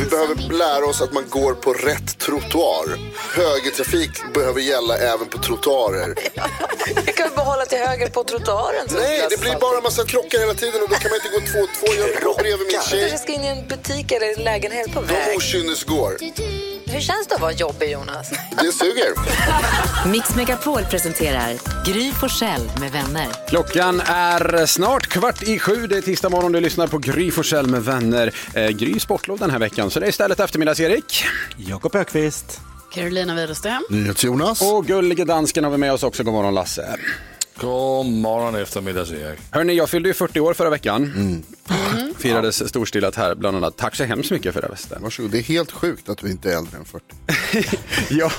vi behöver lära oss att man går på rätt trottoar. Högertrafik behöver gälla även på trottoarer. Jag kan behålla till höger på trottoaren. Nej, jag det blir bara en massa krockar hela tiden och då kan man inte gå två och två. Jag går bredvid min Jag tjej. ska in i en butik eller en lägenhet på De väg. okynnesgår. Hur känns det att vara jobbig, Jonas? Det suger. Mix Megapol presenterar Gry Forssell med vänner. Klockan är snart kvart i sju. Det är tisdag morgon. Du lyssnar på Gry Forssell med vänner. Eh, Gry sportlov den här veckan, så det är istället eftermiddags-Erik. Jakob Ökvist. Carolina Widerström. NyhetsJonas. Och gullige dansken har vi med oss också. God morgon Lasse. God morgon eftermiddags-Erik. Hörni, jag fyllde ju 40 år förra veckan. Firades storstilat här bland annat. Tack så hemskt mycket för det. Västen. Varsågod, det är helt sjukt att du inte är äldre än 40. jag,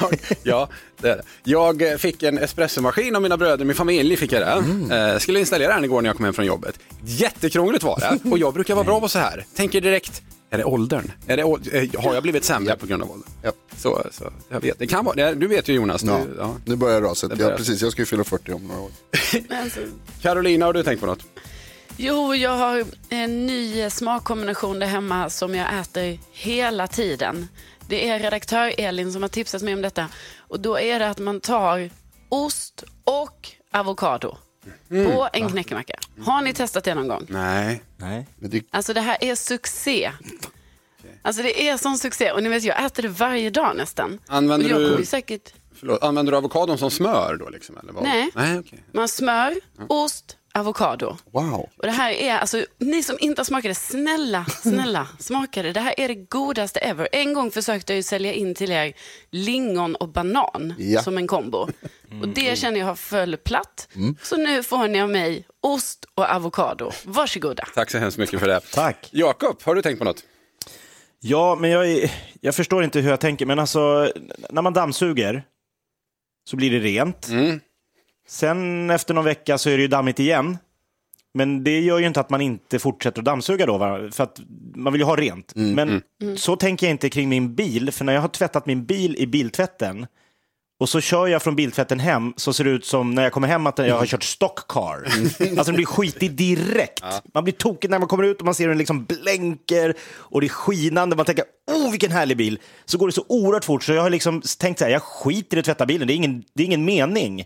ja, det är det. Jag fick en espressomaskin av mina bröder, min familj fick jag det. Mm. Eh, skulle installera den igår när jag kom hem från jobbet. Jättekrångligt var det och jag brukar vara bra på så här. Tänker direkt, är det åldern? Är det, eh, har jag blivit sämre på grund av åldern? Japp. Så, så jag vet. Det kan vara, du vet ju Jonas. Ja, Du, ja. nu börjar raset. Ja, precis, jag ska ju fylla 40 om några år. Carolina, har du tänkt på något? Jo, jag har en ny smakkombination där hemma som jag äter hela tiden. Det är redaktör Elin som har tipsat mig om detta. Och då är det att man tar ost och avokado på en knäckemacka. Har ni testat det någon gång? Nej. Nej. Det, Alltså det här är succé. Alltså det är sån succé. Och ni vet, jag äter det varje dag nästan. Använder och jag du- kommer ju säkert... Förlåt, använder du avokadon som smör då? Liksom, eller vad? Nej. Nej okej. Man smör, ost, avokado. wow. Och det här är, alltså, ni som inte har smakat det, snälla, snälla, smaka det. Det här är det godaste ever. En gång försökte jag ju sälja in till er lingon och banan Ja. som en kombo. Och det känner jag har föll platt. Så nu får ni av mig ost och avokado. Varsågoda. Tack så hemskt mycket för det. Tack. Jakob, har du tänkt på något? Ja, men jag, är- jag förstår inte hur jag tänker, men alltså när man dammsuger så blir det rent. Sen efter någon vecka så är det ju dammigt igen. Men det gör ju inte att man inte fortsätter att dammsuga då, va? för att man vill ju ha rent. Men så tänker jag inte kring min bil, för när jag har tvättat min bil i biltvätten och så kör jag från biltvätten hem så ser det ut som när jag kommer hem att jag har kört stock car. Alltså den blir skitig direkt. Man blir tokig när man kommer ut och man ser hur den liksom blänker och det är skinande. Man tänker, oh vilken härlig bil. Så går det så oerhört fort så jag har liksom tänkt så här, jag skiter i att tvätta bilen, det är ingen, det är ingen mening.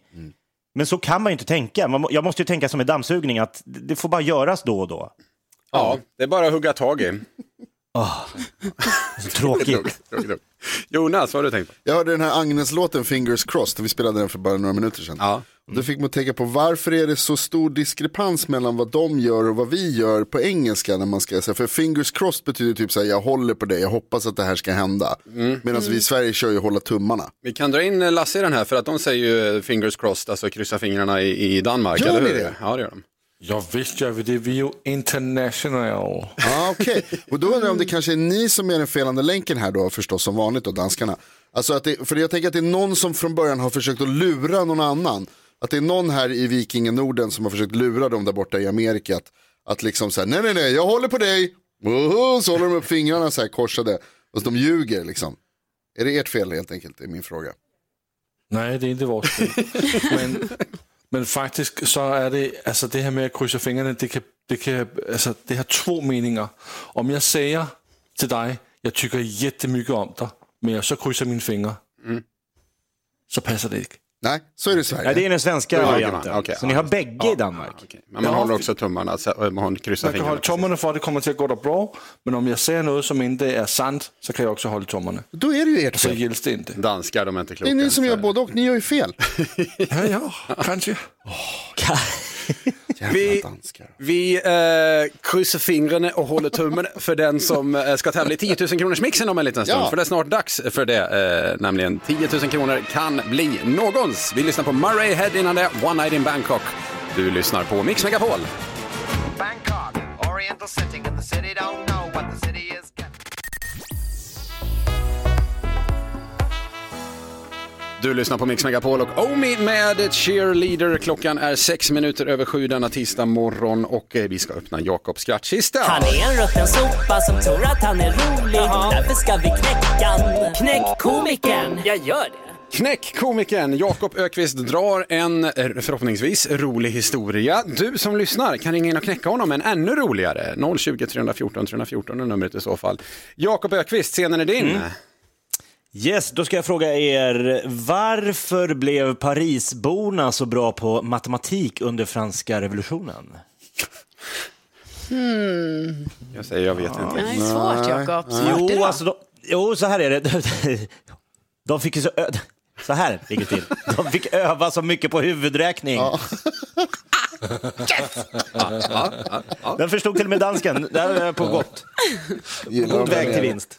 Men så kan man ju inte tänka. Man, jag måste ju tänka som med dammsugning, att det får bara göras då och då. Ja, det är bara att hugga tag i. Så tråkigt. Jonas, vad har du tänkt på? Jag hörde den här Agnes-låten Fingers Crossed, vi spelade den för bara några minuter sedan. Ja. Och Då fick man tänka på varför är det så stor diskrepans mellan vad de gör och vad vi gör på engelska när man ska säga, för fingers crossed betyder typ så här, jag håller på det, jag hoppas att det här ska hända. Medan vi i Sverige kör ju hålla tummarna. Vi kan dra in Lasse i den här för att de säger ju fingers crossed, alltså kryssa fingrarna i, i Danmark, Gör eller hur? det? Ja, det gör de. Ja, visst gör vi det. Vi är ju international. Ja, okej. Och då undrar jag om det kanske är ni som är den felande länken här då, förstås som vanligt då, danskarna. Alltså att det, för jag tänker att det är någon som från början har försökt att lura någon annan. Att det är någon här i Vikingen-Norden som har försökt lura dem där borta i Amerika. Att, att liksom så här, nej nej nej, jag håller på dig. Oho, så håller de upp fingrarna så här korsade. Och så de ljuger liksom. Är det ert fel helt enkelt, är min fråga. Nej, det är inte vårt fel. men, men faktiskt så är det, alltså det här med att kryssa fingrarna, det, kan, det, kan, alltså det har två meningar. Om jag säger till dig, jag tycker jättemycket om dig, men jag så kryssar min finger, så passar det inte. Nej, så är det i Sverige. Ja, det är den svenska Ja, varianten. okej, så ja. ni har bägge i Danmark? Okej. Men man Ja. håller också tummarna, så man kryssar Man kan hålla fingrarna. tummarna för att det kommer till att gå bra, men om jag säger något som inte är sant så kan jag också hålla tummarna. Då är det ju ert Så fel. gills det inte. Danskar, de är inte Det kloka. är ni som så gör det. både och, ni gör ju fel. Ja, ja, kanske. Vi, vi eh, kryssar fingrarna och håller tummen för den som eh, ska tävla i 10 000 kronors mixen om en liten stund. Ja. För det är snart dags för det. Eh, nämligen 10 000 kronor kan bli någons. Vi lyssnar på Murray Head innan det. One Night in Bangkok. Du lyssnar på Mix Megapol. Bangkok, Oriental sitting in the city, don't know what the city is. Du lyssnar på Mix Megapol och Omi med Cheerleader. Klockan är sex minuter över sju denna tisdag morgon och eh, vi ska öppna Jakobs skrattkista. Han är en rutten sopa som tror att han är rolig. Därför ska vi knäcka. Knäck komikern. Jag gör det. Knäck komikern Jakob Ökvist drar en eh, förhoppningsvis rolig historia. Du som lyssnar kan ringa in och knäcka honom en ännu roligare. 020 314 314 är numret i så fall. Jakob Ökvist, scenen är din. Yes, då ska jag fråga er, varför blev Parisborna så bra på matematik under franska revolutionen? Hmm. Jag säger jag vet inte. Det är svårt, Jakob. Jo, alltså, de, jo, så här är det. De fick ju så... Ö- så här ligger det till. De fick öva så mycket på huvudräkning. Den förstod till och med dansken. Där är jag på gott. God väg till vinst.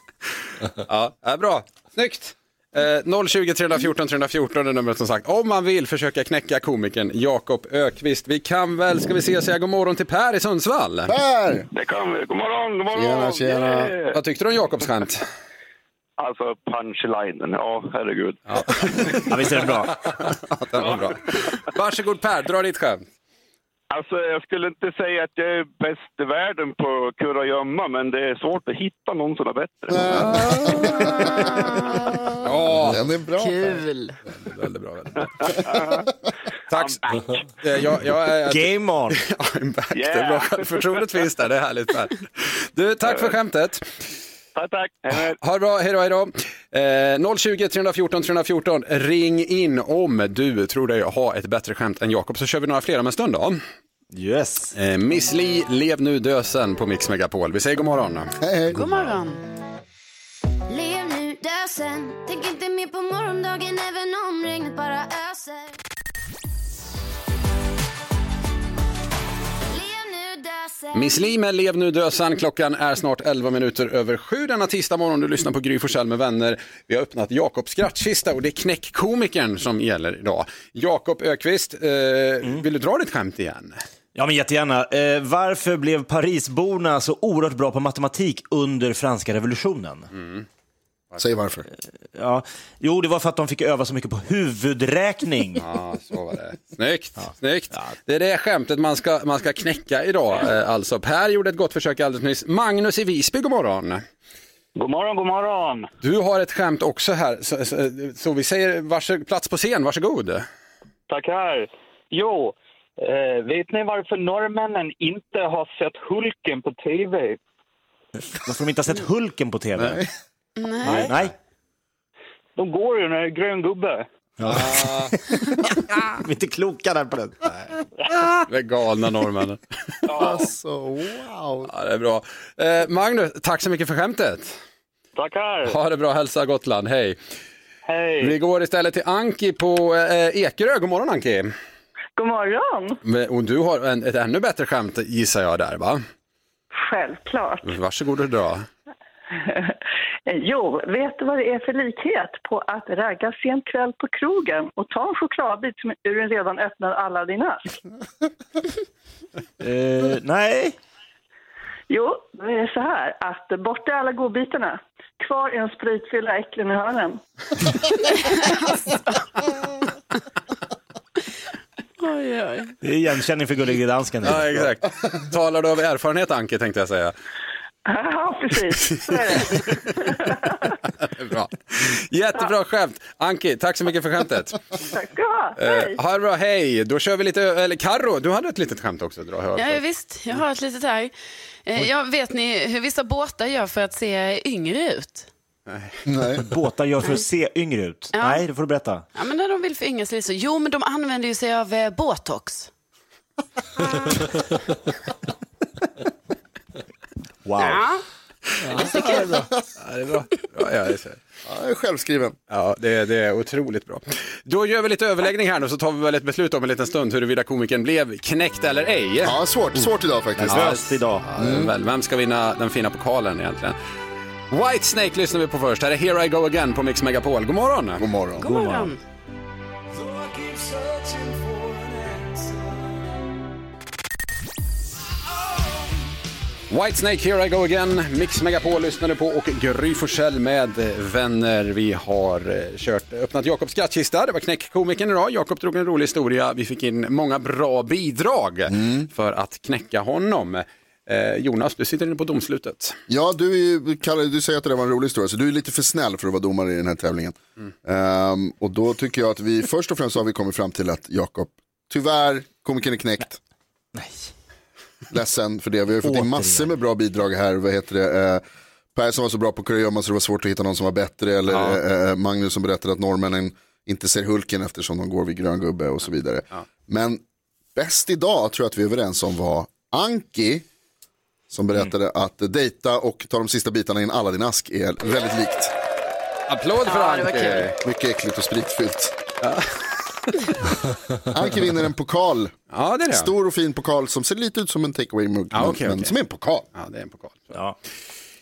Ja, är bra. Snyggt. Eh, 020 314 314 är numret som sagt. Om man vill försöka knäcka komikern Jakob Ökvist. Vi kan väl, ska vi se säga god morgon till Per i Sundsvall. Per! Det kan vi. God morgon, god morgon. Tjena, tjena. Yeah. Vad tyckte du om Jakobs skämt? Alltså punchlinen, ja herregud. Ja, visst är det bra? Den var bra. Varsågod Per, dra ditt skämt. Alltså jag skulle inte säga att jag är bäst i världen på kurragömma, men det är svårt att hitta någon som är bättre. Ja, Den är bra. Kul. väldigt bra. Väldigt bra. Tack. Eh, Jag, jag är... Game on! I'm back. Det är Yeah. bra självförtroendet finns där, det är härligt. Du, tack för skämtet. Tack, tack. Hej med. Ha det bra, hej då, hej då. Eh, 020 314 314, ring in om du tror dig ha ett bättre skämt än Jakob så kör vi några fler om en stund då. Yes. Eh, Miss Li, lev nu dösen på Mix Megapol. Vi säger god morgon. Hej, hej. God morgon. Lev nu, dö sen Tänk inte mer på morgondagen även om regnet bara öser Miss Li med Lev nu dösan. Klockan är snart 11 minuter över sju denna tisdag morgon. Du lyssnar på Gry Forssell med vänner. Vi har öppnat Jakobs skrattkista och det är knäckkomikern som gäller idag. Jakob Ökvist, eh, vill du dra ditt skämt igen? Ja, men jättegärna. Eh, varför blev Parisborna så oerhört bra på matematik under franska revolutionen? Säg varför. Ja, jo, det var för att de fick öva så mycket på huvudräkning. Ja, så var det. Snyggt, snyggt. Det är det skämtet man ska, man ska knäcka idag. Eh, alltså, Per gjorde ett gott försök alldeles nyss. Magnus i Visby, god morgon. God morgon, god morgon. Du har ett skämt också här, så, så, så vi säger vars, plats på scen, varsågod. Tackar. Jo, eh, vet ni varför norrmännen inte har sett Hulken på tv? Varför de inte har sett Hulken på tv? Nej. Nej. Nej. De går ju när det är grön gubbe. Vi är inte kloka där på det. Det är galna norrmännen. Alltså, wow. Ja, det är bra. Eh, Magnus, tack så mycket för skämtet. Tackar. Ha det bra, hälsa Gotland, hej. Hej. Vi går istället till Anki på eh, Ekerö. God morgon Anki. God morgon. Men- Och du har en, ett ännu bättre skämt gissar jag där va? Självklart. Varsågod och dra. Jo, vet du vad det är för likhet på att ragga sent kväll på krogen och ta en chokladbit som ur en redan öppnad Aladdin-ask? Eh, nej. Jo, det är så här att borta är alla godbitarna. Kvar är en spritfylla äcklen i hörnen. Oj, oj. Det är igenkänning för Gullige Dansken. Ja, exakt. Talar du av erfarenhet Anki tänkte jag säga. Ja, precis. Så är det. Bra. Jättebra skämt. Anki, tack så mycket för skämtet. Tack ska du ha. Hej. Eh, ha det bra, hej. Då kör vi lite, eller Karo, du hade ett litet skämt också. Dra, hör. Ja, visst, jag har ett litet här. Eh, Ja, vet ni hur vissa båtar gör för att se yngre ut? Nej. Båtar gör för att se yngre ut. Ja. Nej, det får du berätta. Ja, men när de vill föryngra sig så. Jo, men de använder ju sig av eh, botox. Wow. Ja. Ja, det är bra. Ja, det är bra. Ja, jag är så- Ja, självskriven. Ja, det, det är otroligt bra. Då gör vi lite överläggning här nu så tar vi väl ett beslut om en liten stund huruvida komikern blev knäckt eller ej. Ja, svårt, svårt idag faktiskt. Nervöst idag. Ja, väl, vem ska vinna den fina pokalen egentligen? White Snake lyssnar vi på först. Här är Here I Go Again på Mix Megapol. God morgon! God morgon. God morgon. Whitesnake, Here I Go Again. Mix Megapol lyssnade på och Gry Forssell med vänner. Vi har eh, kört, öppnat Jakobs skrattkista. Det var knäckkomikern idag. Jakob drog en rolig historia. Vi fick in många bra bidrag för att knäcka honom. Eh, Jonas, du sitter inne på domslutet. Ja, du, är, Kalle, du säger att det var en rolig historia, så du är lite för snäll för att vara domare i den här tävlingen. Ehm, och då tycker jag att vi först och främst har vi kommit fram till att Jakob, tyvärr, komikern är knäckt. Nej. Ledsen för det, vi har ju fått in massor med bra bidrag här. Vad heter det? Eh, Per som var så bra på kurragömma så det var svårt att hitta någon som var bättre. Eller Ja. eh, Magnus som berättade att norrmännen inte ser Hulken eftersom de går vid grön gubbe och så vidare. Men bäst idag tror jag att vi är överens om var Anki som berättade att dejta och ta de sista bitarna i en Aladdin-ask är väldigt likt. Applåd för Ja, Anki. Mycket äckligt och spritfyllt. Anki vinner en pokal. Ja, det är det. Stor och fin pokal som ser lite ut som en takeaway mugg Ja, men, okej, men okej. som är en pokal. Ja, det är en pokal. Ja.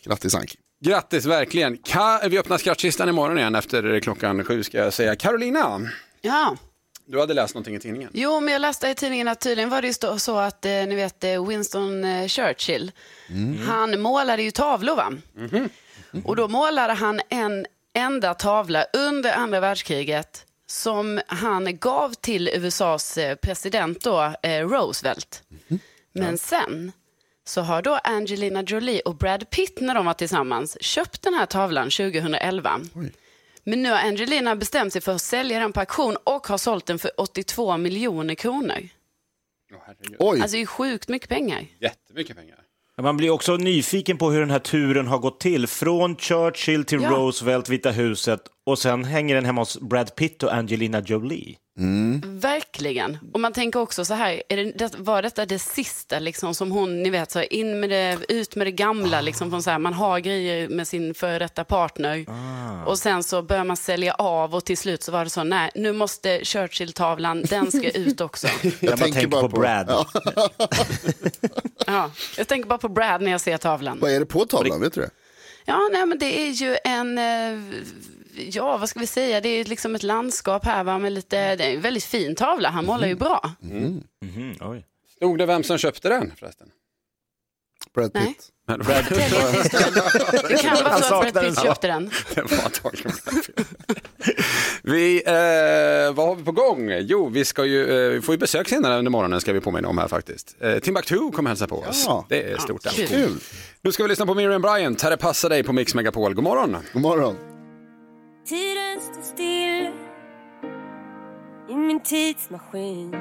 Grattis Anki. Grattis verkligen. Ka- vi öppnar skrattkistan imorgon igen efter klockan sju ska jag säga. Carolina, Ja. du hade läst någonting i tidningen. Jo, men jag läste i tidningen att tydligen var det så- att eh, ni vet eh, Winston eh, Churchill, han målade ju tavlor va? Och då målade han en enda tavla under andra världskriget som han gav till USAs eh, president då, eh, Roosevelt. Men sen så har då Angelina Jolie och Brad Pitt när de var tillsammans köpt den här tavlan 2011. Men nu har Angelina bestämt sig för att sälja den på auktion och har sålt den för 82 miljoner kronor. Oj, Alltså det är sjukt mycket pengar. Jättemycket pengar. Man blir också nyfiken på hur den här turen har gått till. Från Churchill till Ja. Roosevelt, Vita huset och sen hänger den hemma hos Brad Pitt och Angelina Jolie. Verkligen. Och man tänker också så här, är det, var detta det sista liksom, som hon, ni vet, så in med det, ut med det gamla, liksom, från så här, man har grejer med sin före detta partner och sen så börjar man sälja av och till slut så var det så, nej, nu måste Churchill-tavlan, den ska ut också. Jag, bara tänker på, Brad. Ja. Ja, jag tänker bara på Brad när jag ser tavlan. Vad är det på tavlan, vet du det? Ja, nej, men det är ju en, eh, ja vad ska vi säga, det är liksom ett landskap här va, med lite, det är en väldigt fin tavla, han målar ju bra. Mhm, oj. Stod det vem som köpte den förresten? Brad Nej. Pitt. Men- Det kan vara så att Brad Pitt den. köpte den. Det var antagligen Brad Pitt. Vi, eh, vad har vi på gång? Jo, vi ska ju, eh, vi får ju besök senare under morgonen ska vi påminna om här faktiskt. Eh, Timbuktu kommer hälsa på oss. Ja. Det är stort. kul. Kul. Nu ska vi lyssna på Miriam Bryant. Här är Passa dig på Mix Megapol. God morgon. God morgon. Tiden står still i min tidsmaskin.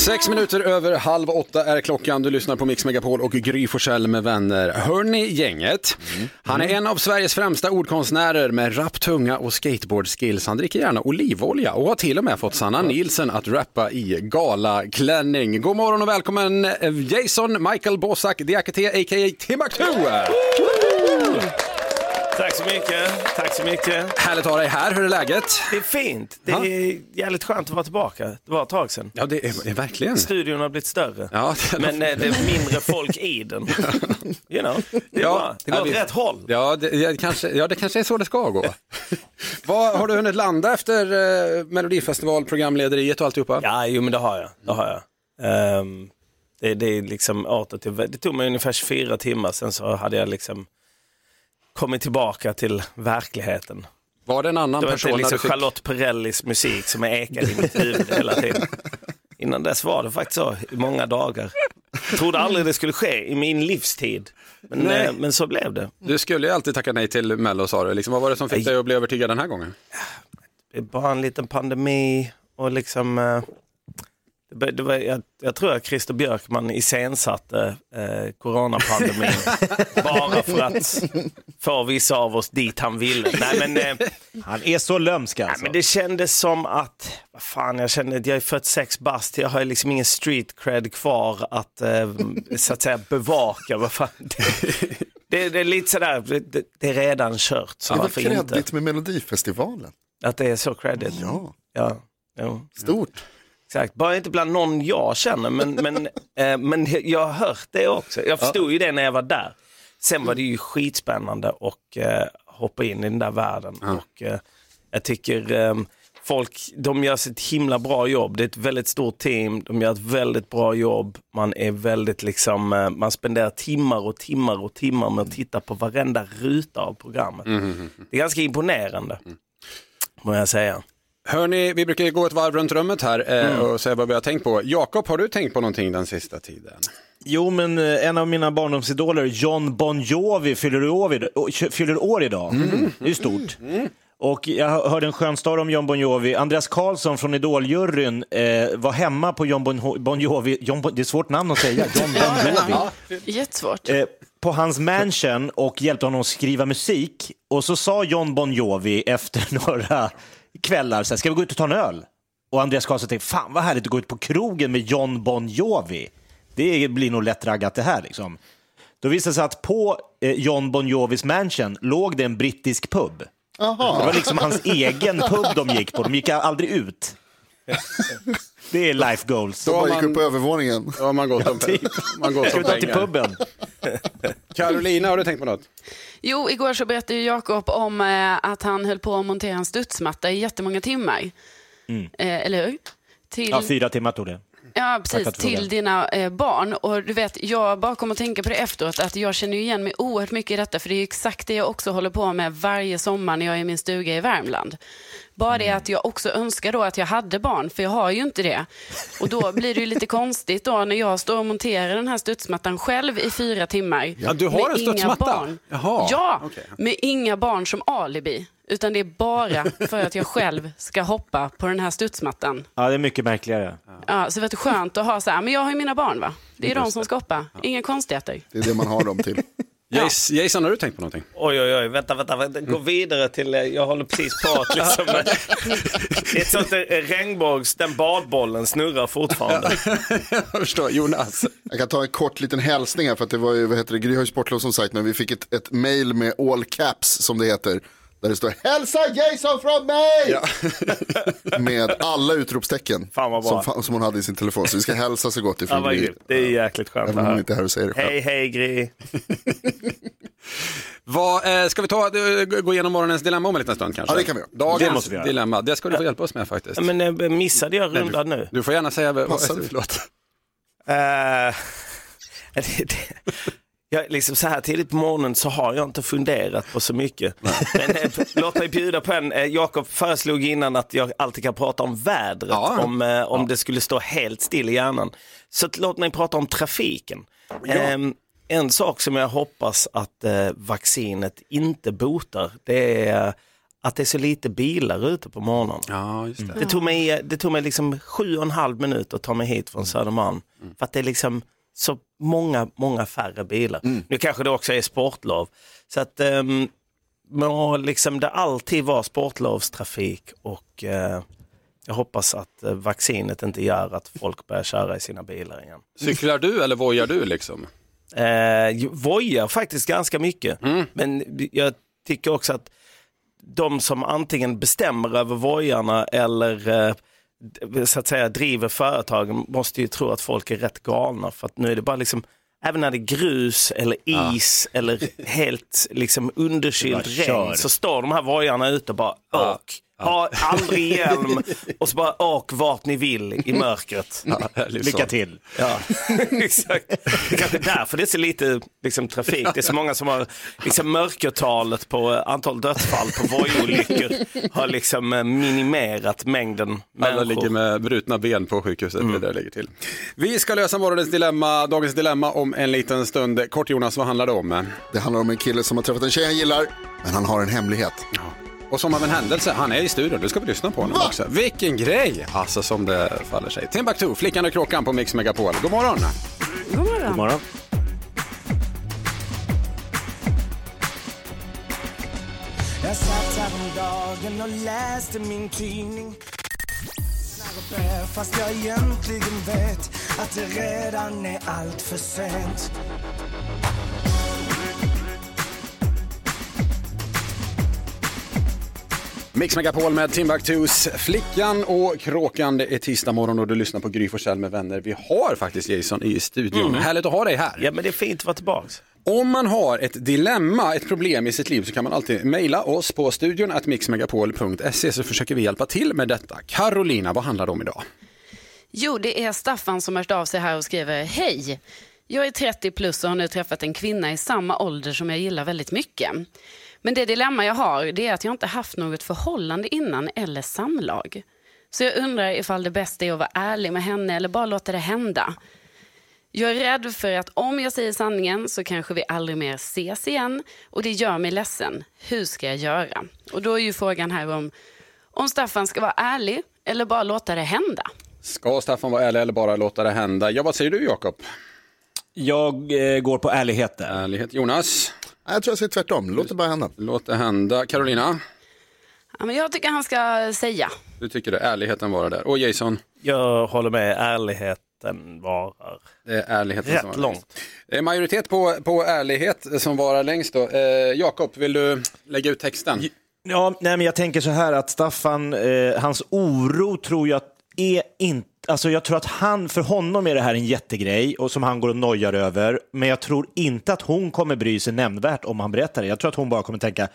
Sex minuter över halv åtta är klockan. Du lyssnar på Mix Megapol och Gry Forssell med vänner. Hörni gänget, han är en av Sveriges främsta ordkonstnärer med rapp tunga och skateboardskills. Han dricker gärna olivolja och har till och med fått Sanna Nilsen att rappa i galaklänning. God morgon och välkommen eh, Jason Michael Bosak Diakité a.k.a. Timbuktu! Tack så mycket. Tack så mycket. Härligt att ha dig här. Hur är läget? Det är fint. Det Ja. är jävligt skönt att vara tillbaka. Det var ett tag sedan. Ja, det är, det är verkligen. Studion har blivit större. Ja, det- Men eh, det är mindre folk i den. You know, det, är Ja, bra. det går åt vet. rätt håll. Ja det, ja, kanske, ja, det kanske är så det ska gå. Vad Har du hunnit landa efter eh, Melodifestival, programlederiet och alltihopa? Ja, jo men det har jag. Det, har jag. Ehm, det, det är liksom åter till, det tog mig ungefär 24 timmar, sen så hade jag liksom kommit tillbaka till verkligen. Var det en annan Det var person när liksom fick... Charlotte Perrellis musik som ekade i mitt huvud hela tiden. Innan dess var det faktiskt så i många dagar. Jag trodde aldrig det skulle ske i min livstid. Men, Nej. eh, men så blev det. Du skulle ju alltid tacka nej till Mello sa du. Liksom, vad var det som fick dig att bli övertygad den här gången? Det är bara en liten pandemi och liksom... eh, Det, var, jag, jag tror att Christer Björkman iscensatte eh, coronapandemin bara för att få vissa av oss dit han ville. Nej, men, eh, Han är så lömsk nej, alltså. men det kändes som att, vad fan, jag kände att jag är 46 bast, jag har liksom ingen street cred kvar att eh, så att säga bevaka. Vad fan, det, det, det är lite sådär, det, det är redan kört. Så Det var kreddigt med Melodifestivalen. Att det är så credit? Ja. ja. Jo. Stort. Exakt, bara inte bland någon jag känner, men, men, eh, men jag har hört det också. Jag förstod ju det när jag var där. Sen var det ju skitspännande att eh, hoppa in i den där världen. Och, eh, jag tycker eh, folk, de gör sitt himla bra jobb. Det är ett väldigt stort team, de gör ett väldigt bra jobb. Man är väldigt liksom, eh, man spenderar timmar och timmar och timmar med att titta på varenda ruta av programmet. Det är ganska imponerande, må jag säga. Hörni, vi brukar gå ett varv runt rummet här eh, Mm. och säga vad vi har tänkt på. Jakob, har du tänkt på någonting den sista tiden? Jo, men eh, en av mina barndomsidoler, John Bon Jovi, fyller år, fyller år idag. Det är ju stort. Och jag hörde en skön story om John Bon Jovi. Andreas Karlsson från Idoljuryn eh, var hemma på John Bon, bon Jovi. John bon, det är ett svårt namn att säga. John Bon Jovi. Jättesvårt. Eh, på hans mansion och hjälpte honom att skriva musik. Och så sa John Bon Jovi efter några kvällar, så här, ska vi gå ut och ta en öl? Och Andreas Karlsson tänkte, fan vad härligt att gå ut på krogen med John Bon Jovi. Det blir nog lätt raggat det här liksom. Då visade det sig att på eh, John Bon Jovis mansion låg det en brittisk pub. Aha. Det var liksom hans egen pub de gick på, de gick aldrig ut. Det är life goals. De bara gick upp på övervåningen. Då har man gått om, man gått Ska om vi ta till pengar. puben? Carolina, har du tänkt på något? Jo, igår så berättade Jakob om eh, att han höll på att montera en studsmatta i jättemånga timmar. Mm. Eh, eller hur? Till, Ja, fyra timmar tog det. Ja, precis. Till dina eh, barn. Och du vet, jag bara kom att tänka på det efteråt, att jag känner igen mig oerhört mycket i detta, för det är exakt det jag också håller på med varje sommar när jag är i min stuga i Värmland. Bara det att jag också önskar då att jag hade barn, för jag har ju inte det. Och då blir det ju lite konstigt då när jag står och monterar den här studsmattan själv i fyra timmar. Ja, du har med en inga studsmatta? Barn. Jaha, Ja, med inga barn som alibi. Utan det är bara för att jag själv ska hoppa på den här studsmattan. Ja, det är mycket märkligare. Ja, så det är skönt att ha så här, men jag har ju mina barn va? Det är de som ska hoppa, inga konstigheter. Det är det man har dem till. Jason, Jason, har du tänkt på någonting? Oj, oj, oj, vänta, vänta, vänta. gå vidare till, eh, jag håller precis på att liksom, eh, ett sånt där regnbågs, den badbollen snurrar fortfarande. jag förstår, Jonas. Jag kan ta en kort liten hälsning här för att det var ju, vad heter det, Gry har ju sportlov som sagt, men vi fick ett, ett mail med all caps som det heter. Där det står hälsa Jason från mig! med alla utropstecken Fan vad som, som hon hade i sin telefon. Så vi ska hälsa så gott Ja, ifrån vad Gry. Det är jäkligt skönt Även om hon höra. inte är här och säger det själv. Hej, hej Gry. Vad, eh, ska vi ta, eh, gå igenom morgonens dilemma om en liten stund kanske? Ja, det kan vi göra. Dagens Det måste vi göra. dilemma, det ska du få hjälpa oss med faktiskt. Men eh, missade jag rundan nu? Du får gärna säga vad, Passar det? förlåt. Det, det, jag, liksom så här tidigt på morgonen så har jag inte funderat på så mycket. Men eh, låt mig bjuda på en. Eh, Jakob föreslog innan att jag alltid kan prata om vädret Ja. om, eh, om det skulle stå helt still i hjärnan. Så låt mig prata om trafiken. Ehm, en sak som jag hoppas att eh, vaccinet inte botar, det är att det är så lite bilar ute på morgonen. Ja, just det. Det tog mig, det tog mig liksom sju och en halv minut att ta mig hit från Södermalm. För att det är liksom så många, många färre bilar. Nu kanske det också är sportlov. Så att um, må liksom det alltid var sportlovstrafik och eh, jag hoppas att eh, vaccinet inte gör att folk börjar köra i sina bilar igen. Cyklar du eller vojar du liksom? Eh, vojar faktiskt ganska mycket. Men jag tycker också att de som antingen bestämmer över vojarna eller eh, så att säga driver företagen måste ju tro att folk är rätt galna. För att nu är det bara liksom, även när det är grus eller is eller helt liksom underkylt regn så står de här vojarna ute och bara åk. Ha aldrig hjälm och så bara åk vart ni vill i mörkret. Lycka till. Ja, exakt. Det är kanske är därför det är så lite liksom, trafik. Det är så många som har liksom, mörkertalet på eh, antal dödsfall på vojolyckor har liksom eh, minimerat mängden Alla människor. ligger med brutna ben på sjukhuset, det där det ligger till. Vi ska lösa morgonens dilemma, dagens dilemma om en liten stund. Kort Jonas, vad handlar det om? Det handlar om en kille som har träffat en tjej han gillar, men han har en hemlighet. Och som av en händelse, han är i studion. Du ska vi lyssna på honom också. Vilken grej! Alltså som det faller sig. Timbuktu, Flickan och Kråkan på Mix Megapol. God morgon! God morgon. God morgon. Jag satt häromdagen och läste min tidning Fast jag egentligen vet att det redan är allt för sent Mix Megapol med Timbuktus, Flickan och Kråkan. Det är tisdag morgon och du lyssnar på Gry Forssell med vänner. Vi har faktiskt Jason i studion. Mm. Härligt att ha dig här. Ja, men det är fint att vara tillbaks. Om man har ett dilemma, ett problem i sitt liv så kan man alltid mejla oss på studion att mixmegapol.se så försöker vi hjälpa till med detta. Carolina, vad handlar det om idag? Jo, det är Staffan som hört av sig här och skriver Hej! Jag är 30 plus och har nu träffat en kvinna i samma ålder som jag gillar väldigt mycket. Men det dilemma jag har det är att jag inte haft något förhållande innan eller samlag. Så jag undrar ifall det bästa är att vara ärlig med henne eller bara låta det hända. Jag är rädd för att om jag säger sanningen så kanske vi aldrig mer ses igen och det gör mig ledsen. Hur ska jag göra? Och då är ju frågan här om, om Staffan ska vara ärlig eller bara låta det hända. Ska Staffan vara ärlig eller bara låta det hända? Ja, vad säger du Jakob? Jag eh, går på ärlighet där. Ärlighet. Jonas? Jag tror jag säger tvärtom. Låt det bara hända. Låt det hända. Carolina? Ja, men jag tycker han ska säga. Du tycker det, ärligheten vara där. Och Jason? Jag håller med, ärligheten varar. Det är ärligheten Rätt som varar långt. längst. Det är majoritet på, på ärlighet som varar längst då. Eh, Jakob, vill du lägga ut texten? Ja, nej, men jag tänker så här att Staffan, eh, hans oro tror jag är inte Alltså jag tror att han, för honom är det här en jättegrej och som han går och nojar över. Men jag tror inte att hon kommer bry sig nämnvärt om han berättar det. Jag tror att hon bara kommer tänka,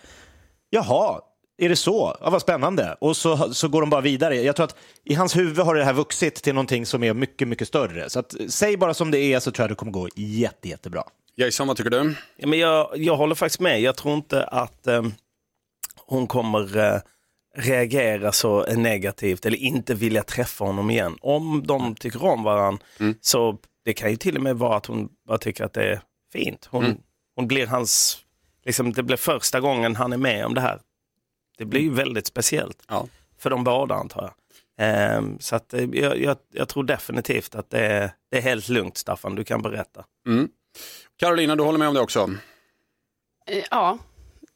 jaha, är det så? Ja, vad spännande. Och så, så går de bara vidare. Jag tror att i hans huvud har det här vuxit till någonting som är mycket, mycket större. Så att, säg bara som det är så tror jag det kommer gå jätte, jättebra. Jason, vad tycker du? Ja, men jag, jag håller faktiskt med. Jag tror inte att eh, hon kommer eh, reagera så negativt eller inte vilja träffa honom igen. Om de tycker om varandra så det kan ju till och med vara att hon bara tycker att det är fint. Hon, Mm. hon blir hans, liksom, det blir första gången han är med om det här. Det blir ju väldigt speciellt för de båda antar jag. Ehm, så att, eh, jag, jag, jag tror definitivt att det är, det är helt lugnt Staffan, du kan berätta. Mm. Carolina, du håller med om det också? Eh, Ja,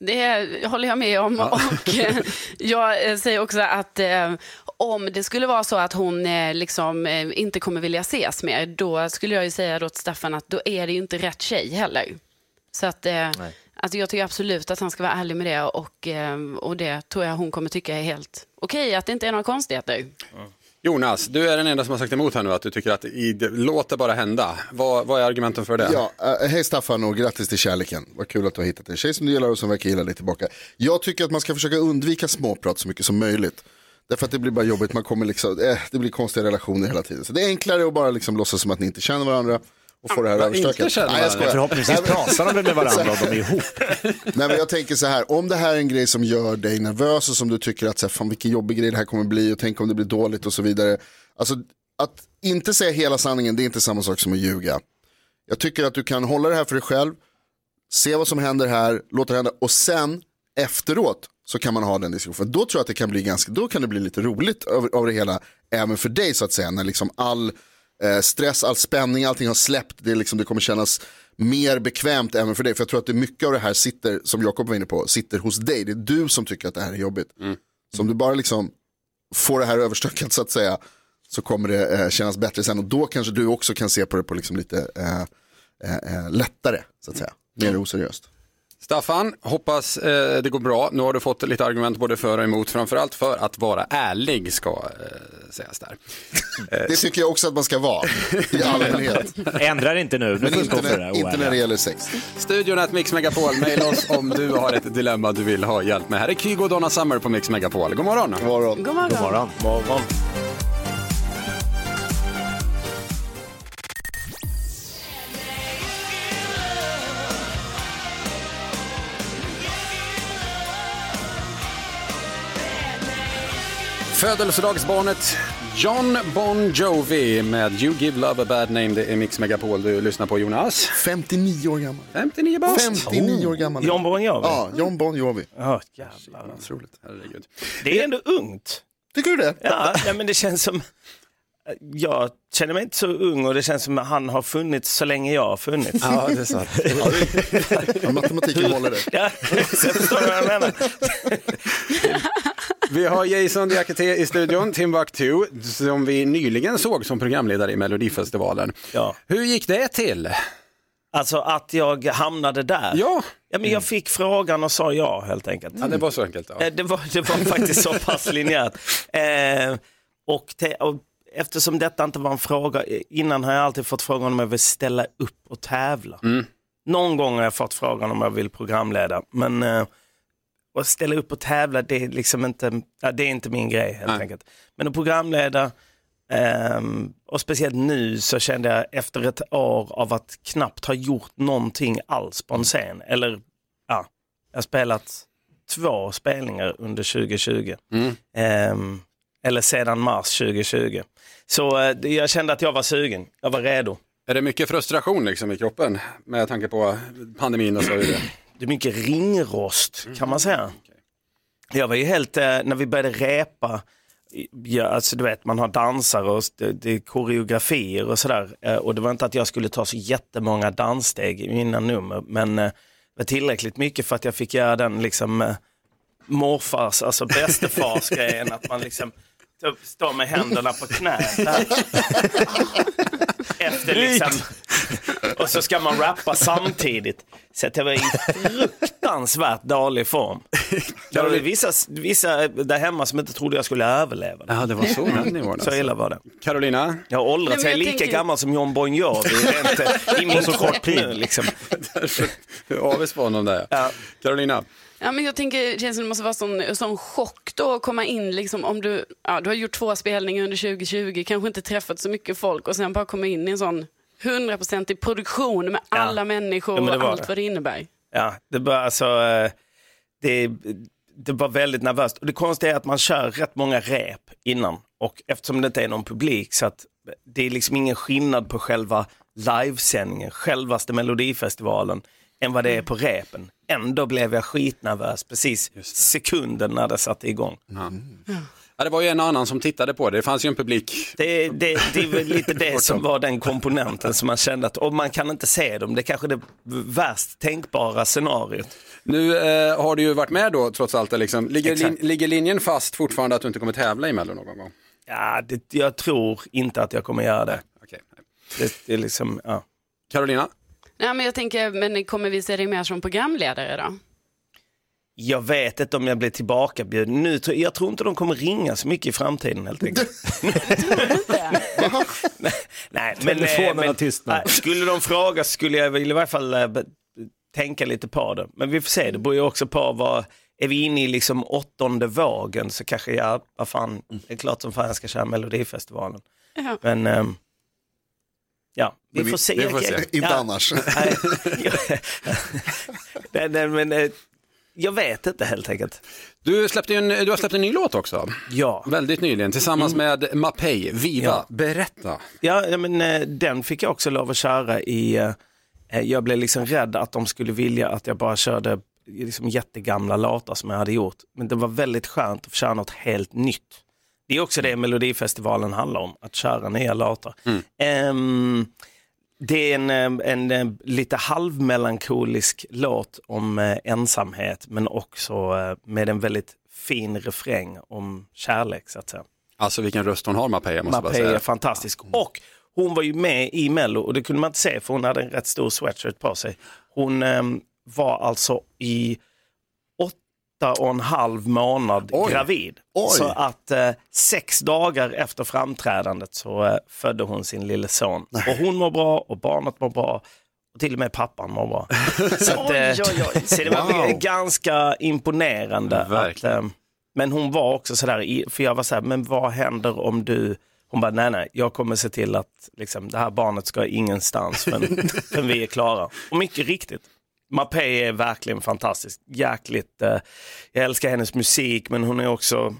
det håller jag med om. Och eh, jag eh, säger också att eh, om det skulle vara så att hon liksom, inte kommer vilja ses mer, då skulle jag ju säga då till Staffan att då är det ju inte rätt tjej heller. Så att, alltså jag tycker absolut att han ska vara ärlig med det och, och det tror jag hon kommer tycka är helt okej, att det inte är några konstigheter. Jonas, du är den enda som har sagt emot här nu att du tycker att i, låt det bara hända. Vad, vad är argumenten för det? Ja, eh, hej Staffan och grattis till kärleken. Vad kul att du har hittat en tjej som du gillar och som verkar gilla dig tillbaka. Jag tycker att man ska försöka undvika småprat så mycket som möjligt. Därför att det blir bara jobbigt, man kommer liksom, eh, det blir konstiga relationer hela tiden. Så det är enklare att bara liksom låtsas som att ni inte känner varandra och få det här överstökat. Nej, jag skojar. Förhoppningsvis pratar de med varandra om de är ihop. Nej men jag tänker så här, om det här är en grej som gör dig nervös och som du tycker att så här, fan vilken jobbig grej det här kommer bli och tänk om det blir dåligt och så vidare. Alltså att inte säga hela sanningen det är inte samma sak som att ljuga. Jag tycker att du kan hålla det här för dig själv, se vad som händer här, låta det hända och sen efteråt så kan man ha den diskussionen. Då tror jag att det kan bli ganska, då kan det bli lite roligt av, av det hela, även för dig så att säga, när liksom all eh, stress, all spänning, allting har släppt, det, liksom, det kommer kännas mer bekvämt även för dig. För jag tror att det mycket av det här sitter, som Jakob var inne på, sitter hos dig. Det är du som tycker att det här är jobbigt. Så om du bara liksom får det här överstökat så att säga, så kommer det eh, kännas bättre sen. Och då kanske du också kan se på det på liksom lite eh, eh, eh, lättare, så att säga. Mer oseriöst. Staffan, hoppas eh, det går bra. Nu har du fått lite argument både för och emot, framförallt för att vara ärlig ska eh, sägas där. Det tycker jag också att man ska vara, i allmänhet. Ändrar inte nu, nu Men får inte när, det. inte när det gäller sex. Studion at Mix Megapol, mejla oss om du har ett dilemma du vill ha hjälp med. Här är Kygo och Donna Summer på Mix Megapol. God morgon. God morgon. God morgon. God morgon. morgon. Födelsedagsbarnet John Bon Jovi med You Give Love a Bad Name. Det är Mix Megapol du lyssnar på Jonas. 59 år gammal. 59 bast. 59 år gammal. John Bon Jovi? Ja, John Bon Jovi. Ja, jävlar. Otroligt. Herregud. Det är ändå ungt. Tycker du det? Ja, ja, men det känns som... Jag känner mig inte så ung och det känns som att han har funnits så länge jag har funnits. Ja, det är sant. Ja, matematiken håller det. Ja, jag förstår vad jag menar. Vi har Jason Diakité i studion, Timbuktu, som vi nyligen såg som programledare i Melodifestivalen. Ja. Hur gick det till? Alltså att jag hamnade där. Ja. Ja, men jag fick frågan och sa ja helt enkelt. Ja, det var så enkelt. Ja. Eh, Det, var, det var faktiskt så pass linjärt. Eh, och, te, och eftersom detta inte var en fråga, eh, innan har jag alltid fått frågan om jag vill ställa upp och tävla. Mm. Någon gång har jag fått frågan om jag vill programleda, men eh, att ställa upp och tävla det är liksom inte, ja, det är inte min grej helt Nej. enkelt. Men att programleda, ehm, och speciellt nu så kände jag efter ett år av att knappt ha gjort någonting alls på en scen, eller ja, jag har spelat två spelningar under 2020. Mm. Ehm, eller sedan mars 2020. Så det- jag kände att jag var sugen, jag var redo. Är det mycket frustration liksom i kroppen med tanke på pandemin och så vidare? Det är mycket ringrost kan man säga. Jag var ju helt, eh, när vi började repa, ja, alltså du vet man har dansare och det, det är koreografier och sådär. Eh, Och det var inte att jag skulle ta så jättemånga danssteg i mina nummer, men eh, det var tillräckligt mycket för att jag fick göra den liksom eh, morfars, alltså bästefars grejen, att man liksom typ står med händerna på knät. här. Efter liksom, och så ska man rappa samtidigt. Så att jag var i fruktansvärt dålig form. Det var vissa, vissa där hemma som inte trodde jag skulle överleva. Ja, det var så den nivån. Så illa var det. Carolina? Jag har åldrats, jag är lika tänker- gammal som John Bon Jovi rent, i min så kort tid. Liksom. Hur avis på honom där. Ja. Carolina? Ja, men jag tänker, känns det måste vara sån, sån chock då att komma in, liksom, om du, ja, du har gjort två spelningar under 2020, kanske inte träffat så mycket folk och sen bara komma in i en sån hundraprocentig produktion med Ja. alla människor Ja, och allt det. vad det innebär. Ja, det, var, alltså, eh, det, det var väldigt nervöst. Och det konstiga är att man kör rätt många rep innan. Och eftersom det inte är någon publik så att det är liksom ingen skillnad på själva livesändningen, självaste melodifestivalen, än vad det är på repen. Ändå blev jag skitnervös precis sekunden när det satte igång. Ja, det var ju en och annan som tittade på det. Det fanns ju en publik. Det, det, det är väl lite det som var den komponenten som man kände att och man kan inte se dem. Det är kanske det värst tänkbara scenariot. Nu eh, har du ju varit med då trots allt. Liksom. Ligger, lin, ligger linjen fast fortfarande att du inte kommer tävla i Mello någon gång? Ja, det, jag tror inte att jag kommer göra det. Okej. Det, det är liksom, ja. Carolina? Ja, men jag tänker, men kommer vi se dig mer som programledare då? Jag vet inte om jag blir tillbakabjuden. Nu, tror- jag tror inte de kommer ringa så mycket i framtiden helt enkelt. Nej, Nej, men, eh, Telefonerna men, tystnar. nej, skulle de fråga så skulle jag väl i varje fall eh, be- tänka lite på det. Men vi får se, det beror ju också på vad, är vi inne i liksom åttonde vågen så kanske jag, vad fan, det är klart som fan jag ska köra Melodifestivalen. Ja. Men ja, vi får se. vi får se. Jag- Inte ja. annars. Nej, jag- nej, nej, men jag vet inte helt enkelt. Du, släppte en, du har släppt en ny låt också. Ja. Väldigt nyligen tillsammans med Mapei, Viva. Ja. Berätta. Ja, men eh, den fick jag också lov att köra i, eh, eh, jag blev liksom rädd att de skulle vilja att jag bara körde liksom jättegamla låtar som jag hade gjort. Men det var väldigt skönt att få köra något helt nytt. Det är också det Melodifestivalen handlar om, att köra nya låtar. Ehm, det är en, eh, en, eh, lite halvmelankolisk låt om eh, ensamhet men också eh, med en väldigt fin refräng om kärlek så att säga. Alltså vilken röst hon har Mapei, jag måste Mapei säga. är fantastisk. Och hon var ju med i Mello och det kunde man inte se för hon hade en rätt stor sweatshirt på sig. Hon ehm, var alltså i åtta och en halv månad Oj. gravid. Oj. Så att eh, sex dagar efter framträdandet så eh, födde hon sin lille son. Och hon mår bra och barnet mår bra. Och till och med pappan mår bra. så, att, eh, Oj, oj, så det var Wow. ganska imponerande. Att, eh, men hon var också sådär, för jag var såhär, men vad händer om du hon bara, nej nej, jag kommer se till att liksom, det här barnet ska ingenstans förrän, förrän vi är klara. Och mycket riktigt, Mapei är verkligen fantastisk. Jäkligt, eh, jag älskar hennes musik men hon är också,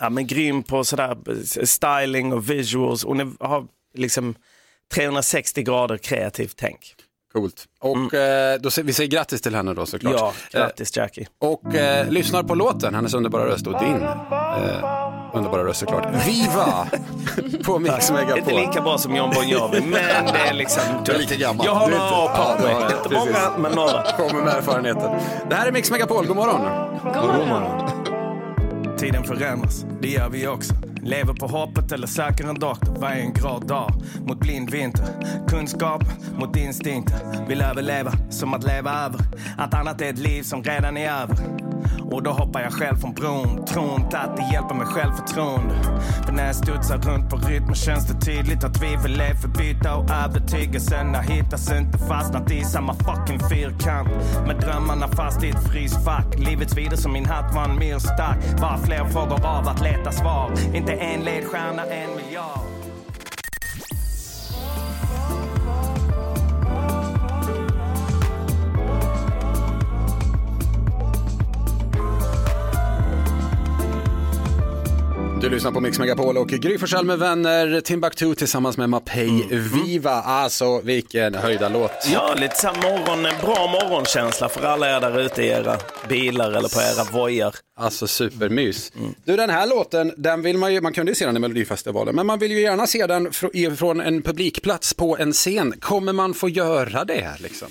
ja, men grym på sådär eh, styling och visuals. Hon är, har liksom 360 grader kreativt tänk. Coolt. Och eh, då, vi säger grattis till henne då såklart. Ja, grattis Jackie. Och eh, lyssnar på låten, hennes underbara röst och din eh, underbara röst såklart. Viva! på Mix Megapol. Inte lika bra som John Bon Jovi, men det är liksom... Du är lika gammal. Jag har några år inte- Ja, på mig. har det. Inte Precis. många, men några. Kommer med erfarenheten. Det här är Mix Megapol, god morgon. God morgon. Tiden förändras, det gör vi också. Lever på hoppet eller söker en doktor varje en grå dag. Mot blind vinter, kunskap mot instinkter. Vill överleva som att leva över. Att annat är ett liv som redan är över. Och då hoppar jag själv från bron. Tror inte att det hjälper med självförtroende. För när jag studsar runt på rytmen känns det tydligt att tvivel är förbytta och övertygelsen har hittats inte fastnat i samma fucking fyrkant. Med drömmarna fast i ett frysfack. Livets vidare som min hatt var en myrstack. Bara fler frågor av att leta svar. Inte en ledstjärna, en miljard. Du lyssnar på Mix Megapol och Gry Forssell med vänner, Timbuktu tillsammans med Mapei Viva. Alltså vilken höjda låt. Ja, lite så här morgon, bra morgonkänsla för alla er där ute i era bilar eller på era vojar. Alltså supermys. Du den här låten, den vill man ju, man kunde ju se den i Melodifestivalen, men man vill ju gärna se den fr- från en publikplats på en scen. Kommer man få göra det liksom?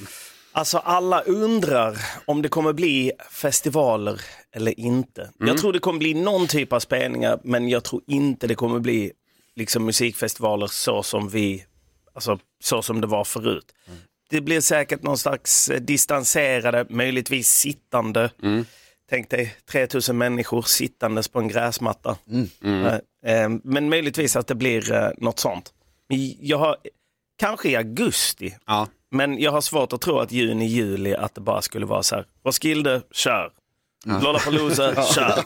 Alltså alla undrar om det kommer bli festivaler eller inte. Mm. Jag tror det kommer bli någon typ av spelningar men jag tror inte det kommer bli liksom musikfestivaler så som vi, alltså så som det var förut. Mm. Det blir säkert någon slags eh, distanserade, möjligtvis sittande. Mm. Tänk dig 3000 människor sittandes på en gräsmatta. Mm. Eh, eh, Men möjligtvis att det blir något sånt. Jag har, kanske i augusti, Ja. men jag har svårt att tro att juni, juli att det bara skulle vara så här. Roskilde, kör. Lollapalooza, kör.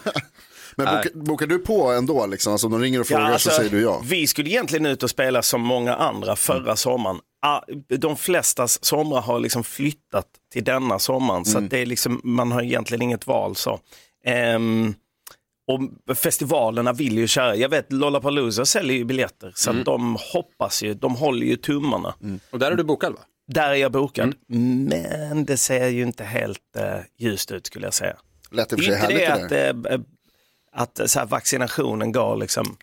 Men boka, bokar du på ändå liksom? Alltså om de ringer och frågar så säger du ja? Vi skulle egentligen ut och spela som många andra förra sommaren. Ah, De flestas somrar har liksom flyttat till denna sommaren så att det är liksom, man har egentligen inget val. så. Ehm, och festivalerna vill ju köra. Jag vet Lollapalooza säljer ju biljetter så att de hoppas ju, de håller ju tummarna. Och där är du bokad va? Där är jag bokad. Men det ser ju inte helt eh, ljust ut skulle jag säga. Lät Det för sig inte härligt det det att, eh, eh, att så här, vaccinationen går liksom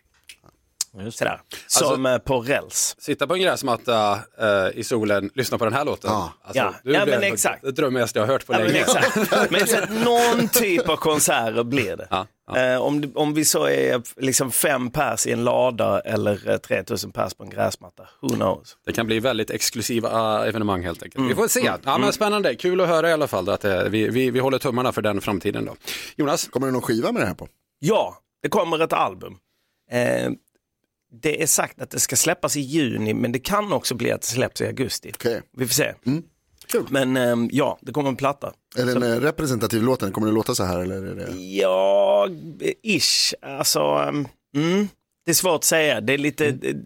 sådär, Alltså- som eh, på räls. Sitta på en gräsmatta eh, i solen, lyssna på den här låten. Alltså, Ja. du Ja, men exakt. Det drömmigaste jag har hört på Ja, men länge. exakt. Men så att någon typ av konserter blir det. Eh, om, det- om vi så är liksom fem pers i en lada eller eh, 3000 pers på en gräsmatta, who knows? Det kan bli väldigt exklusiva eh, evenemang helt enkelt. Mm. Vi får se. Mm. Ja, men Mm. spännande, kul att höra i alla fall att eh, vi, vi, vi håller tummarna för den framtiden då. Jonas? Kommer det någon skiva med det här på? Ja, det kommer ett album. Det är sagt att det ska släppas i juni, men det kan också bli att det släpps i augusti. Vi får se. Men ehm, ja, det kommer en platta. Är det en eh, representativ låt? Kommer det låta så här? Eller är det... Ja, ish. Alltså, ehm, mm, det är svårt att säga. Det är lite... Det,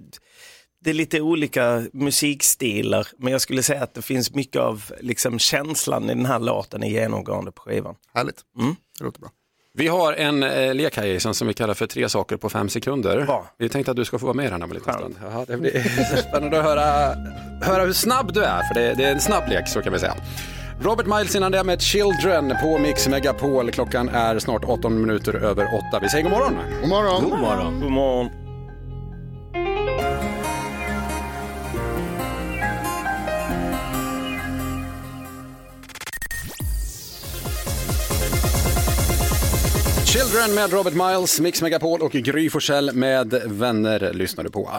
det är lite olika musikstilar, men jag skulle säga att det finns mycket av liksom, känslan i den här låten är genomgående på skivan. Härligt, mm. det låter bra. Vi har en eh, lek här Jason som vi kallar för tre saker på fem sekunder. Vi tänkte att du ska få vara med här om en liten stund. Jaha, det blir spännande att höra, höra hur snabb du är, för det, det är en snabb lek så kan vi säga. Robert Miles innan det med Children på Mix Megapol. Klockan är snart 18 minuter över 8. Vi säger god morgon. God morgon. God morgon. God morgon. Children med Robert Miles, Mix Megapol och Gry Forssell med vänner lyssnar du på.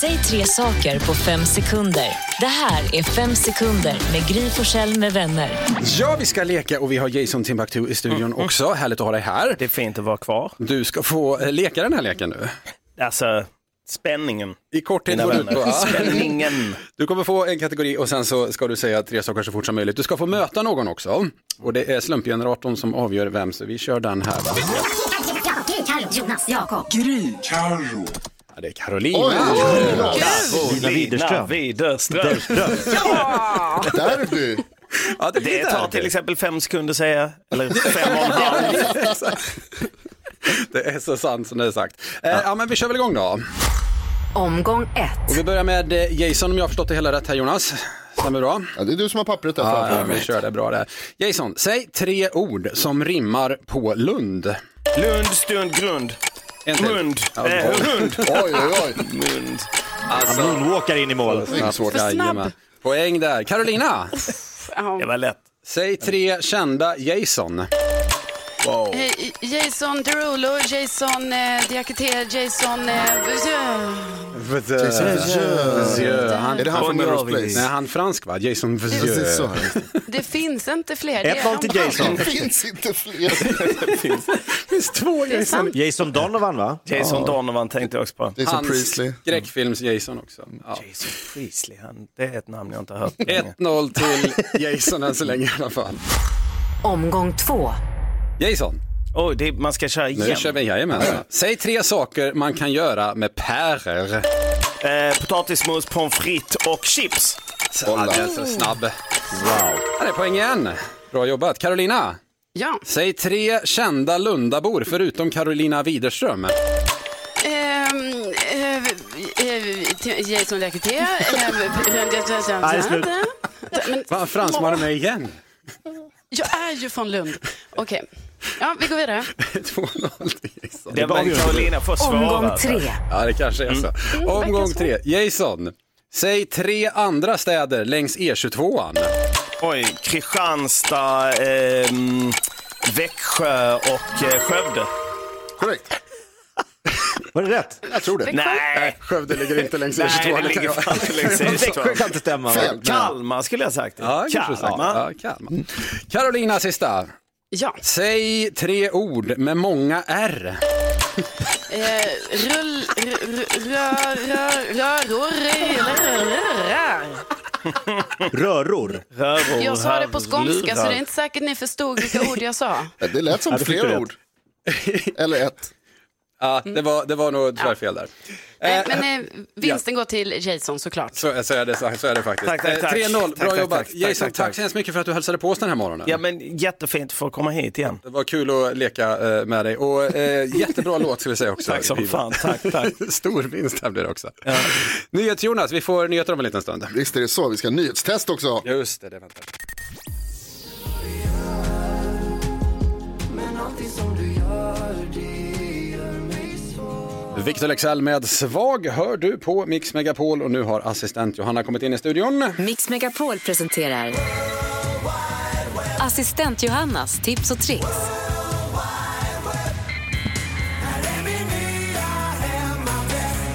Säg tre saker på fem sekunder. Det här är Fem sekunder med Gry Forssell med vänner. Ja, vi ska leka och vi har Jason Timbuktu i studion också. Härligt att ha dig här. Det är fint att vara kvar. Du ska få eh, leka den här leken nu. Alltså, spänningen. I korthet går det ut på... Spänningen. Du kommer få en kategori och sen så ska du säga tre saker så fort som möjligt. Du ska få möta någon också. Och det är slumpgeneratorn som avgör vem, så vi kör den här. Va? Gry, Carro, Jonas, Jakob. Gry, Carro. Ja, det är Carolina. Oj, Bravo, Lina Widerström. Widerström. Ja! Derby! det tar till exempel fem sekunder säga, eller fem och en halv. Det är så sant som det är sagt. Eh, ja. men vi kör väl igång då. Omgång ett. Och vi börjar med eh, Jason om jag har förstått det hela rätt här Jonas. Stämmer bra? Ja, det är du som har pappret där Ja, ja, vi kör det bra där. Jason, säg tre ord som rimmar på Lund. Lund, stund, grund. En till. Mund. Ja, Eh, oj. hund. Oj, oj, oj. Mund. Alltså, Han moonwalkar in i mål. svårt. För snabb. Poäng där. Carolina, Ja. Det var lätt. säg tre kända Jason. Wow. Eh, Jason Derulo, Jason eh, Diakité, Jason... Eh, Vizieux. Han, Är det han från Melrose. Place? Nej, han fransk va? Jason så. det finns inte fler. Det är 1-0 till Jason. Det finns inte fler. Det finns två Det är sant. Jason Donovan va? Jason Donovan tänkte jag också på. Jason Hans Priestley. skräckfilms-Jason också. Ja. Jason Priestley, han, det är ett namn jag inte har hört på länge. 1-0 till Jason än så länge i alla fall. Omgång två. Jason, Oj, det, man ska köra nu igen. kör vi jajamensan. Säg tre saker man kan göra med päror. Eh, potatismos, pommes frites och chips. Ja, det är så snabb. Wow. Här är poäng igen. Bra jobbat. Carolina, Ja. säg tre kända Lundabor förutom Carolina Widerström. Ehm, eh, eh, Jason eh, det är Vad fransmannen med igen? jag är ju från Lund. Okej. Ja, vi går vidare. 2-0 till Jason. Det var Carolina får svara. Omgång tre. Ja, det kanske är så. Mm, Omgång verkar tre. Jason, säg tre andra städer längs E22an. Oj, Kristianstad, ehm, Växjö och eh, Skövde. Korrekt. Var det rätt? Jag tror det. Nej, Skövde ligger inte längs nej E22an. det kan ligger fan inte längs Växjö kan E22. inte stämma va? Fel. Kalmar skulle jag sagt. Ja, kanske. Kalmar. Ja, Kalmar. Carolina, sista. Ja. Säg tre ord med många R. Eh, rull, rör, rör, rör, röror. Röror. Röror, Jag sa det på skånska så det är inte säkert ni förstod vilka ord jag sa. Det lät som flera ord. Eller ett. Ja, det var, det var nog tyvärr fel där. Nej, men eh, vinsten går till Jason såklart. Så, så, är det, så, så är det faktiskt. Tack, tack, Eh, tack. 3-0, Tack, bra tack, jobbat. tack, tack, Jason, tack, tack, tack. så hemskt mycket för att du hälsade på oss den här morgonen. Ja, men jättefint att få komma hit igen. Det var kul att leka eh, med dig och eh, jättebra låt ska vi säga också. Tack som fan, tack, tack. Stor vinst här blir det också. NyhetsJonas, vi får nyheter om en liten stund. Visst är det så. Vi ska ha nyhetstest också. Just det, det väntar. Victor Lexell med Svag hör du på Mix Megapol och nu har assistent Johanna kommit in i studion. Mix Megapol presenterar Assistent Johannas tips och tricks.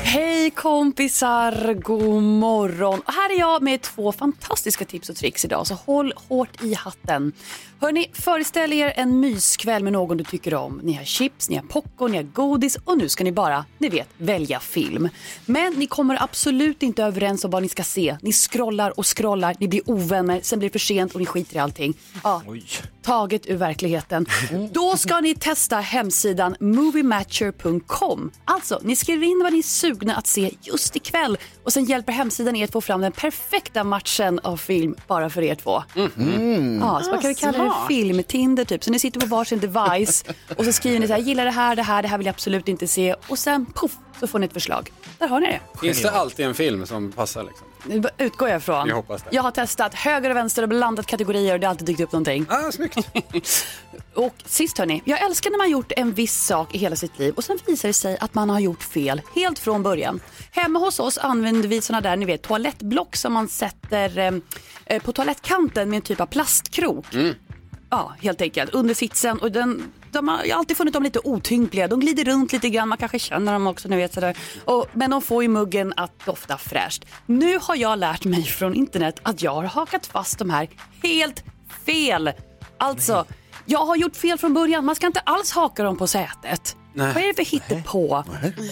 Hej kompisar, god morgon. Här är jag med två fantastiska tips och tricks idag, så håll hårt i hatten. Hörni, föreställ er en myskväll med någon du tycker om. Ni har chips, ni har popcorn, ni har godis och nu ska ni bara, ni vet, välja film. Men ni kommer absolut inte överens om vad ni ska se. Ni scrollar och scrollar, ni blir ovänner, sen blir det för sent och ni skiter i allting. Ja, taget ur verkligheten. Då ska ni testa hemsidan moviematcher.com. Alltså, ni skriver in vad ni är sugna att se just ikväll och sen hjälper hemsidan er att få fram den perfekta matchen av film bara för er två. Ja, så vad kan vi kalla det? Smart. Filmtinder typ. Så ni sitter på varsin device och så skriver ni så här, gillar det här, det här, det här vill jag absolut inte se och sen poff så får ni ett förslag. Där har ni det. Finns det alltid en film som passar? Liksom? Nu utgår jag ifrån. Jag hoppas det. Jag har testat höger och vänster och blandat kategorier och det har alltid dykt upp någonting. Ah, snyggt. och sist hörni, jag älskar när man gjort en viss sak i hela sitt liv och sen visar det sig att man har gjort fel helt från början. Hemma hos oss använder vi såna där ni vet toalettblock som man sätter eh, eh, på toalettkanten med en typ av plastkrok. Ja, helt enkelt. Under sitsen. Och den, de har, jag har alltid funnit dem lite otympliga. De glider runt lite grann, man kanske känner dem också. Ni vet, sådär. Och, men de får ju muggen att dofta fräscht. Nu har jag lärt mig från internet att jag har hakat fast de här helt fel. Alltså, jag har gjort fel från början. Man ska inte alls haka dem på sätet. Nej. Vad är det för hittepå?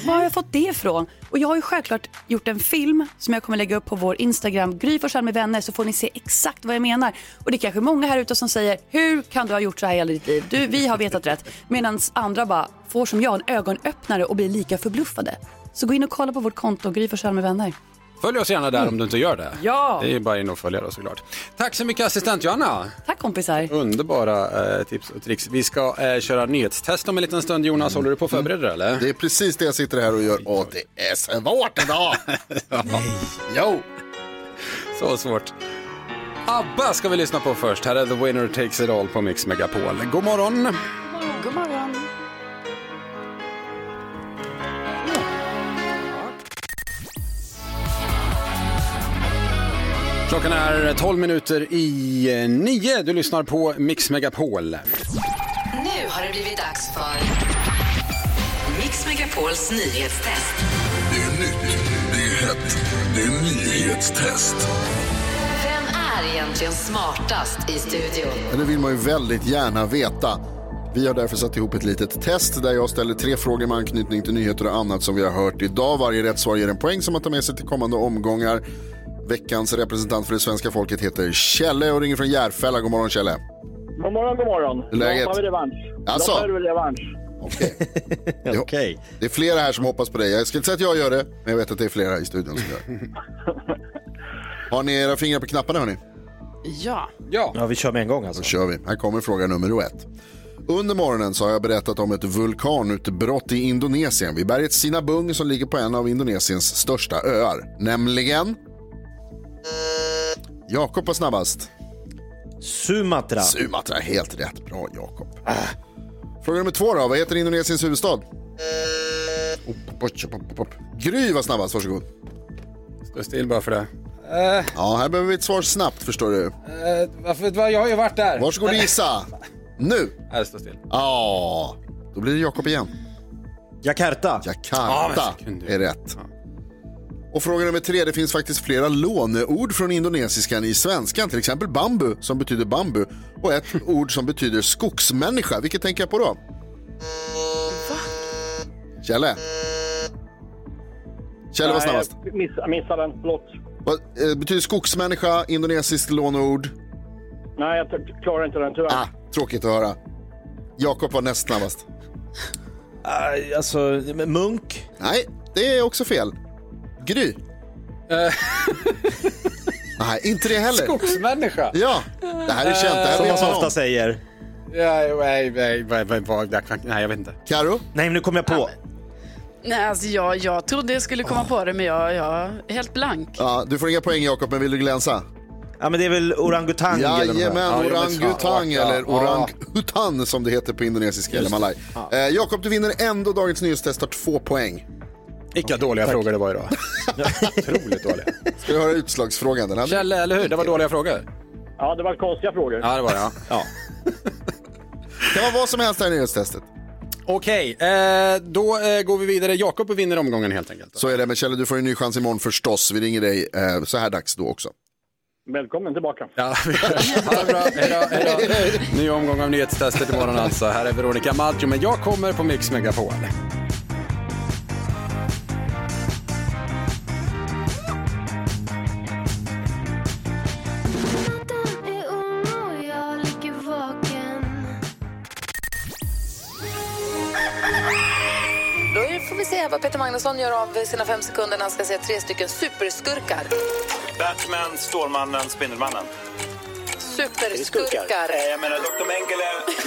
Var har jag fått det ifrån? Och jag har ju självklart gjort en film som jag kommer lägga upp på vår Instagram, Gry med vänner, så får ni se exakt vad jag menar. Och det är kanske många här ute som säger, hur kan du ha gjort så här hela ditt liv? Du, vi har vetat rätt. Medan andra bara får som jag en ögonöppnare och blir lika förbluffade. Så gå in och kolla på vårt konto, Gry med vänner. Följ oss gärna där om du inte gör det. Ja. Det är bara in och följa då såklart. Tack så mycket assistent Johanna. Tack kompisar. Underbara eh, tips och tricks. Vi ska eh, köra nyhetstest om en liten stund. Jonas, håller du på att förbereda dig eller? Det är precis det jag sitter här och gör. Åh, det är svårt idag! Jo! Så svårt. ABBA ska vi lyssna på först. Här är The Winner Takes It All på Mix Megapol. God morgon! God morgon. Klockan är 12 minuter i eh, nio. Du lyssnar på Mix Megapol. Nu har det blivit dags för Mix Megapols nyhetstest. Det är nytt, det är hett, det är nyhetstest. Vem är egentligen smartast i studion? Det vill man ju väldigt gärna veta. Vi har därför satt ihop ett litet test där jag ställer tre frågor med anknytning till nyheter och annat som vi har hört idag. Varje rätt svar ger en poäng som man tar med sig till kommande omgångar. Veckans representant för det svenska folket heter Kjelle och ringer från Järfälla. God morgon Kjelle. God morgon, god morgon. Hur är läget? Revansch. Alltså? Revansch. Det, det är flera här som hoppas på det. Jag ska inte säga att jag gör det, men jag vet att det är flera i studion som gör det. Har ni era fingrar på knapparna hörni? Ja. Ja. Ja, vi kör med en gång alltså. Då kör vi. Här kommer fråga nummer ett. Under morgonen så har jag berättat om ett vulkanutbrott i Indonesien vid berget Sinabung som ligger på en av Indonesiens största öar. Nämligen... Jakob var snabbast. Sumatra. Sumatra, helt rätt. Bra Jakob. Fråga nummer två då. Vad heter Indonesiens huvudstad? Upp, upp, upp, upp, upp. Gry var snabbast, varsågod. Stå still bara för det. Ja, här behöver vi ett svar snabbt förstår du. Eh, varför, jag har ju varit där. Varsågod och gissa. Nu. Nej, stå still. Ja, då blir det Jakob igen. Jakarta. Ja, Jakarta sekund. är rätt. Och fråga nummer tre, det finns faktiskt flera låneord från indonesiskan i svenskan. Till exempel bambu som betyder bambu och ett ord som betyder skogsmänniska. Vilket tänker jag på då? Kjelle? Kjelle var snabbast. jag Miss, missade den, förlåt. Vad eh, betyder skogsmänniska, indonesiskt låneord? Nej, jag t- klarar inte den tyvärr. Ah, tråkigt att höra. Jakob var näst snabbast. Alltså, munk. Nej, det är också fel. Gry? Nej, inte det heller. Skogsmänniska. Ja, det här är känt. Det här Som man så ofta säger. Ja, nej, nej, nej, nej, nej, nej, jag vet inte. Karo? Nej, men nu kom jag på. Nej, alltså jag, jag trodde jag skulle komma på det, men jag, jag är helt blank. Ja, du får inga poäng Jakob, men vill du glänsa? Ja, men det är väl orangutang? Jajamän, orangutang Ja, eller orangutan som det heter på indonesiska eller malaj. Eh, Jakob, du vinner ändå dagens nyhetstest, har två poäng. Vilka dåliga frågor det var idag. Otroligt dåliga. Ska du höra utslagsfrågan? Den hade... Kjelle, eller hur? Det var dåliga frågor. Ja, det var konstiga frågor. Ja, det var det. Ja. Ja. Det kan vara vad som helst här i nyhetstestet. Okej, eh, då eh, går vi vidare. Jakob vinner omgången helt enkelt. Så är det, men Kjelle du får en ny chans imorgon förstås. Vi ringer dig eh, så här dags då också. Välkommen tillbaka. Ja, vi. Ha det bra. Hej då, hej då. Ny omgång av nyhetstestet imorgon alltså. Här är Veronica Maggio, men jag kommer på Mix Megapol. Då får vi se vad Peter Magnusson gör av sina fem sekunder när han ska se tre stycken superskurkar. Batman, Stålmannen, Spindelmannen. Superskurkar. Eh, Jag menar Dr. Mengele.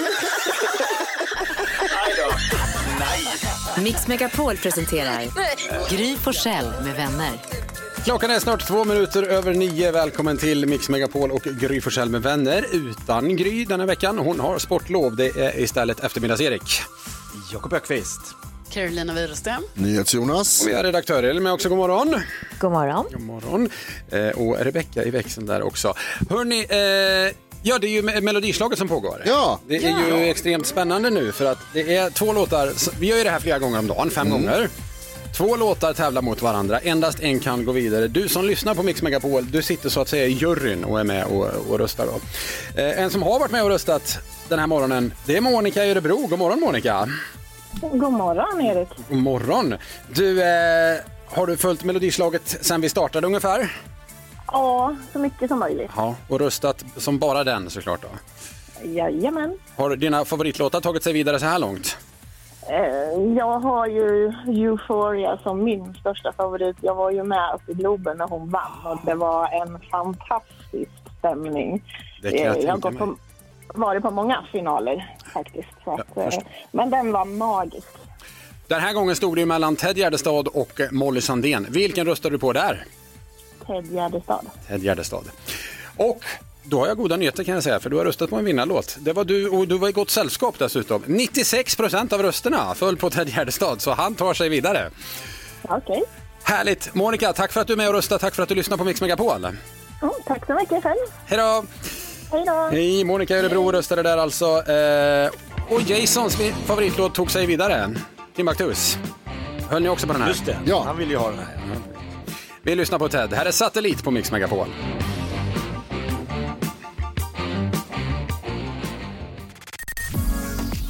Nej då. Nej. Mix Megapol presenterar Gry Forssell med vänner. Klockan är snart två minuter över nio. Välkommen till Mix Megapol och Gry Forssell med vänner. Utan Gry denna veckan. Hon har sportlov. Det är istället eftermiddags-Erik. Jakob Ökvist. Carolina Widerström. NyhetsJonas. Och vi har redaktör Elin med också. God morgon. God morgon. God morgon. Eh, och Rebecka i växeln där också. Hörni, eh, ja det är ju me- melodislaget som pågår. Ja. Det är ju extremt spännande nu för att det är två låtar, vi gör ju det här flera gånger om dagen, fem gånger. Två låtar tävlar mot varandra, endast en kan gå vidare. Du som lyssnar på Mix Megapol, du sitter så att säga i juryn och är med och, och röstar. Då. Eh, en som har varit med och röstat den här morgonen, det är Monica i Örebro. God morgon Monica! God morgon, Erik. God morgon! Du, eh, har du följt melodislaget sen vi startade ungefär? Ja, så mycket som möjligt. Ja. Och röstat som bara den såklart då? Jajamän. Har dina favoritlåtar tagit sig vidare så här långt? Eh, Jag har ju Euphoria som min största favorit. Jag var ju med uppe i Globen när hon vann och det var en fantastisk stämning. Det kan jag Eh, jag har gått på, varit på många finaler faktiskt. Att, eh, förstår. men den var magisk. Den här gången stod det mellan Ted Gärdestad och eh, Molly Sandén. Vilken röstade du på där? Ted Gärdestad. Ted Gärdestad. Och då har jag goda nyheter kan jag säga, för du har röstat på en vinnarlåt. Det var du och du var i gott sällskap dessutom. 96 procent av rösterna föll på Ted Gärdestad, så han tar sig vidare. Okej. Härligt! Monica, tack för att du är med och röstar. Tack för att du lyssnar på Mix Megapol. Mm, tack så mycket själv. Hej då! Hej då. Hej, Monica i Örebro röstade där alltså. Eh, och Jasons favoritlåt tog sig vidare. Timbuktus. Höll ni också på den här? Just det, ja. han vill ju ha den här. Vi lyssnar på Ted. Här är Satellit på Mix Megapol.